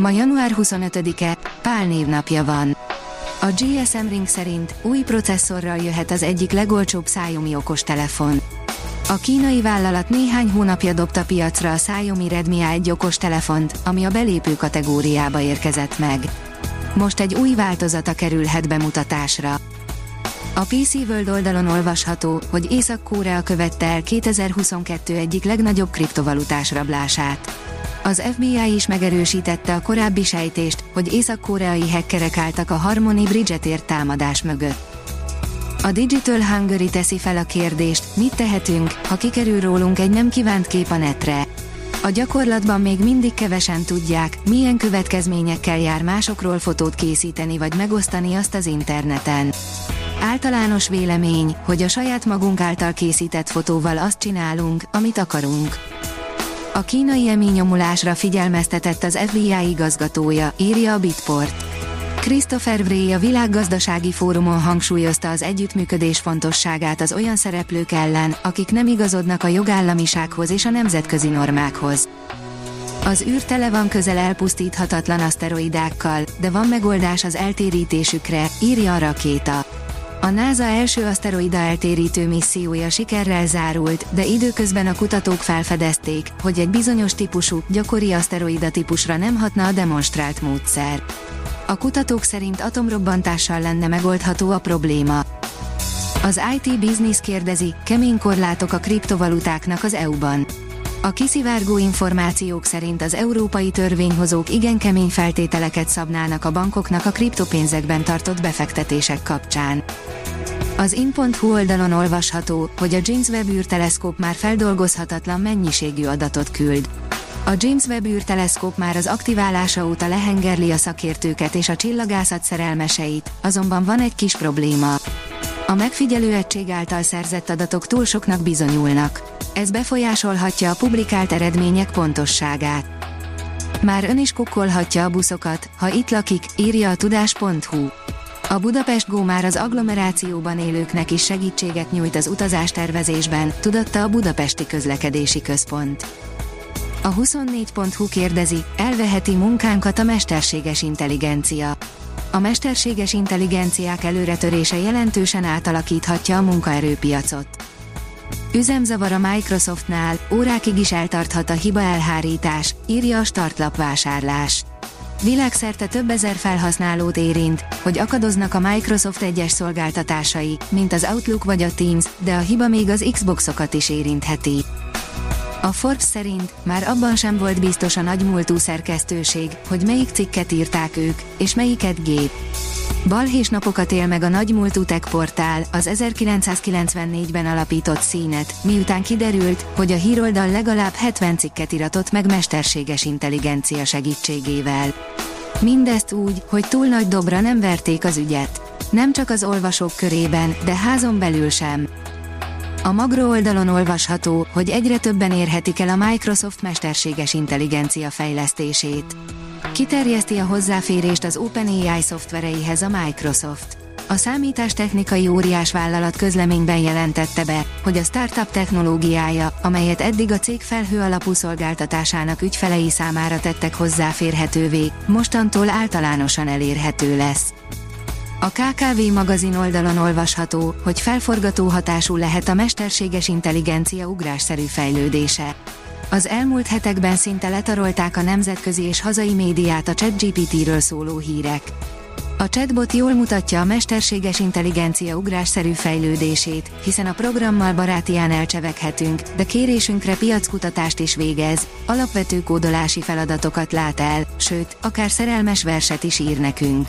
Ma január 25-e, Pál névnapja van. A GSM Ring szerint új processzorral jöhet az egyik legolcsóbb Xiaomi okostelefon. A kínai vállalat néhány hónapja dobta piacra a Xiaomi Redmi A1 okostelefont, ami a belépő kategóriába érkezett meg. Most egy új változata kerülhet bemutatásra. A PC World oldalon olvasható, hogy Észak-Korea követte el 2022 egyik legnagyobb kriptovalutás rablását. Az FBI is megerősítette a korábbi sejtést, hogy észak-koreai hackerek álltak a Harmony Bridget támadás mögött. A Digital Hungary teszi fel a kérdést, mit tehetünk, ha kikerül rólunk egy nem kívánt kép a netre. A gyakorlatban még mindig kevesen tudják, milyen következményekkel jár másokról fotót készíteni vagy megosztani azt az interneten. Általános vélemény, hogy a saját magunk által készített fotóval azt csinálunk, amit akarunk. A kínai eményomulásra figyelmeztetett az FBI igazgatója, írja a Bitport. Christopher Wray a világgazdasági fórumon hangsúlyozta az együttműködés fontosságát az olyan szereplők ellen, akik nem igazodnak a jogállamisághoz és a nemzetközi normákhoz. Az űr tele van közel elpusztíthatatlan aszteroidákkal, de van megoldás az eltérítésükre, írja a rakéta. A NASA első aszteroida eltérítő missziója sikerrel zárult, de időközben a kutatók felfedezték, hogy egy bizonyos típusú, gyakori aszteroida típusra nem hatna a demonstrált módszer. A kutatók szerint atomrobbantással lenne megoldható a probléma. Az IT Business kérdezi, kemény korlátok a kriptovalutáknak az EU-ban. A kiszivárgó információk szerint az európai törvényhozók igen kemény feltételeket szabnának a bankoknak a kriptopénzekben tartott befektetések kapcsán. Az in.hu oldalon olvasható, hogy a James Webb űrteleszkóp már feldolgozhatatlan mennyiségű adatot küld. A James Webb űrteleszkóp már az aktiválása óta lehengerli a szakértőket és a csillagászat szerelmeseit, azonban van egy kis probléma. A megfigyelő egység által szerzett adatok túl soknak bizonyulnak. Ez befolyásolhatja a publikált eredmények pontosságát. Már ön is kukkolhatja a buszokat, ha itt lakik, írja a tudás.hu. A Budapest Go már az agglomerációban élőknek is segítséget nyújt az utazástervezésben, tudatta a Budapesti Közlekedési Központ. A 24.hu kérdezi, elveheti munkánkat a mesterséges intelligencia. A mesterséges intelligenciák előretörése jelentősen átalakíthatja a munkaerőpiacot. Üzemzavar a Microsoftnál, órákig is eltarthat a hiba elhárítás, írja a startlap. Világszerte több ezer felhasználót érint, hogy akadoznak a Microsoft egyes szolgáltatásai, mint az Outlook vagy a Teams, de a hiba még az Xboxokat is érintheti. A Forbes szerint már abban sem volt biztos a nagymúltú szerkesztőség, hogy melyik cikket írták ők, és melyiket gép. Balhés napokat él meg a nagymúltú portál, az 1994-ben alapított színet, miután kiderült, hogy a híroldal legalább 70 cikket iratott meg mesterséges intelligencia segítségével. Mindezt úgy, hogy túl nagy dobra nem verték az ügyet. Nem csak az olvasók körében, de házon belül sem. A Magro oldalon olvasható, hogy egyre többen érhetik el a Microsoft mesterséges intelligencia fejlesztését. Kiterjeszti a hozzáférést az OpenAI szoftvereihez a Microsoft. A számítástechnikai óriás vállalat közleményben jelentette be, hogy a startup technológiája, amelyet eddig a cég felhő alapú szolgáltatásának ügyfelei számára tettek hozzáférhetővé, mostantól általánosan elérhető lesz. A KKV magazin oldalon olvasható, hogy felforgató hatású lehet a mesterséges intelligencia ugrásszerű fejlődése. Az elmúlt hetekben szinte letarolták a nemzetközi és hazai médiát a ChatGPT-ről szóló hírek. A chatbot jól mutatja a mesterséges intelligencia ugrásszerű fejlődését, hiszen a programmal barátián elcseveghetünk, de kérésünkre piackutatást is végez, alapvető kódolási feladatokat lát el, sőt, akár szerelmes verset is ír nekünk.